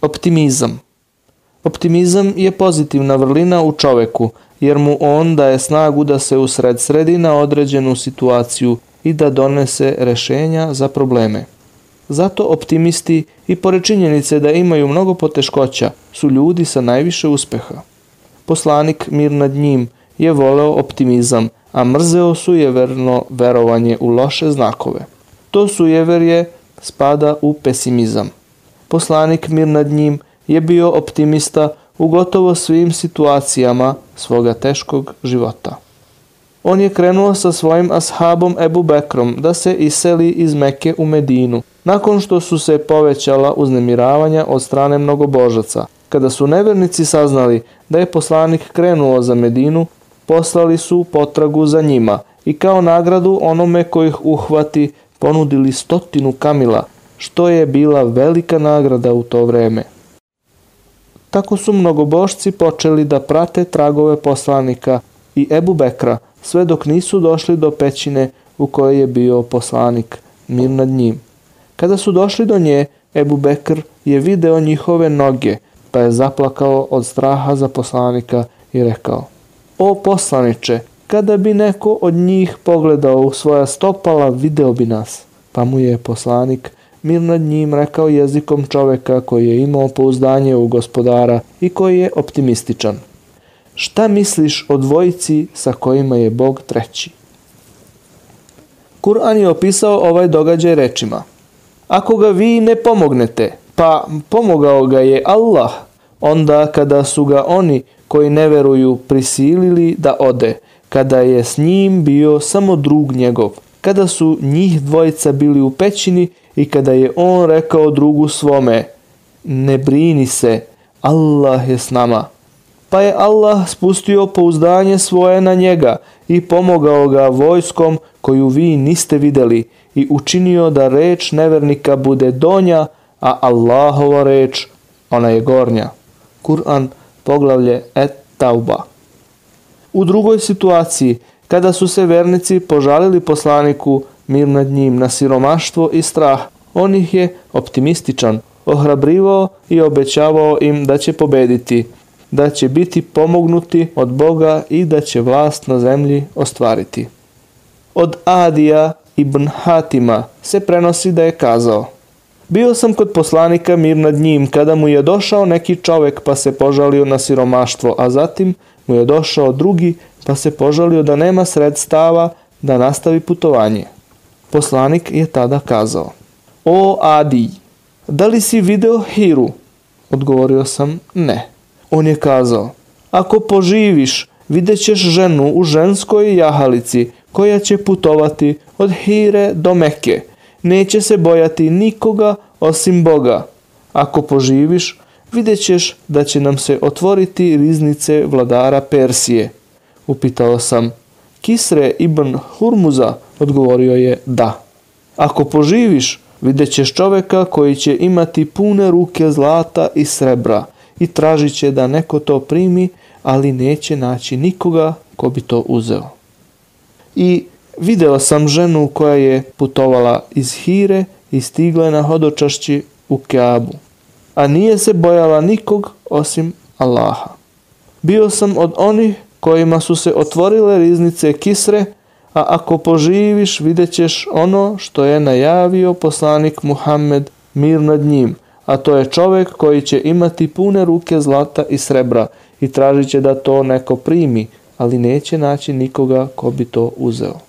Optimizam Optimizam je pozitivna vrlina u čoveku, jer mu on daje snagu da se usred sredi na određenu situaciju i da donese rešenja za probleme. Zato optimisti i pored činjenice da imaju mnogo poteškoća su ljudi sa najviše uspeha. Poslanik mir nad njim je voleo optimizam, a mrzeo su je verno verovanje u loše znakove. To sujeverje spada u pesimizam. Poslanik mir nad njim je bio optimista u gotovo svim situacijama svoga teškog života. On je krenuo sa svojim ashabom Ebu Bekrom da se iseli iz Meke u Medinu, nakon što su se povećala uznemiravanja od strane mnogobožaca. Kada su nevernici saznali da je poslanik krenuo za Medinu, poslali su potragu za njima i kao nagradu onome kojih uhvati ponudili stotinu kamila, što je bila velika nagrada u to vreme. Tako su mnogobošci počeli da prate tragove poslanika i Ebu Bekra, sve dok nisu došli do pećine u kojoj je bio poslanik, mir nad njim. Kada su došli do nje, Ebu Bekr je video njihove noge, pa je zaplakao od straha za poslanika i rekao O poslaniče, kada bi neko od njih pogledao u svoja stopala, video bi nas. Pa mu je poslanik mir nad njim rekao jezikom čoveka koji je imao pouzdanje u gospodara i koji je optimističan. Šta misliš o dvojici sa kojima je Bog treći? Kur'an je opisao ovaj događaj rečima. Ako ga vi ne pomognete, pa pomogao ga je Allah, onda kada su ga oni koji ne veruju prisilili da ode, kada je s njim bio samo drug njegov, kada su njih dvojica bili u pećini i kada je on rekao drugu svome, ne brini se, Allah je s nama. Pa je Allah spustio pouzdanje svoje na njega i pomogao ga vojskom koju vi niste videli i učinio da reč nevernika bude donja, a Allahova reč, ona je gornja. Kur'an, poglavlje Et Tauba. U drugoj situaciji, kada su se vernici požalili poslaniku mir nad njim na siromaštvo i strah, on ih je optimističan, ohrabrivao i obećavao im da će pobediti, da će biti pomognuti od Boga i da će vlast na zemlji ostvariti. Od Adija ibn Hatima se prenosi da je kazao Bio sam kod poslanika mir nad njim kada mu je došao neki čovek pa se požalio na siromaštvo, a zatim mu je došao drugi pa se požalio da nema sredstava da nastavi putovanje. Poslanik je tada kazao O Adi, da li si video Hiru? Odgovorio sam ne. On je kazao Ako poživiš, vidjet ćeš ženu u ženskoj jahalici koja će putovati od Hire do Meke. Neće se bojati nikoga osim Boga. Ako poživiš, vidjet ćeš da će nam se otvoriti riznice vladara Persije. Upitao sam, Kisre ibn Hurmuza odgovorio je da. Ako poživiš, vidjet ćeš čoveka koji će imati pune ruke zlata i srebra i tražit će da neko to primi, ali neće naći nikoga ko bi to uzeo. I video sam ženu koja je putovala iz Hire i stigla na hodočašći u Keabu, a nije se bojala nikog osim Allaha. Bio sam od onih kojima su se otvorile riznice Kisre, a ako poživiš vidjet ćeš ono što je najavio poslanik Muhammed mir nad njim, a to je čovek koji će imati pune ruke zlata i srebra i tražit će da to neko primi, ali neće naći nikoga ko bi to uzeo.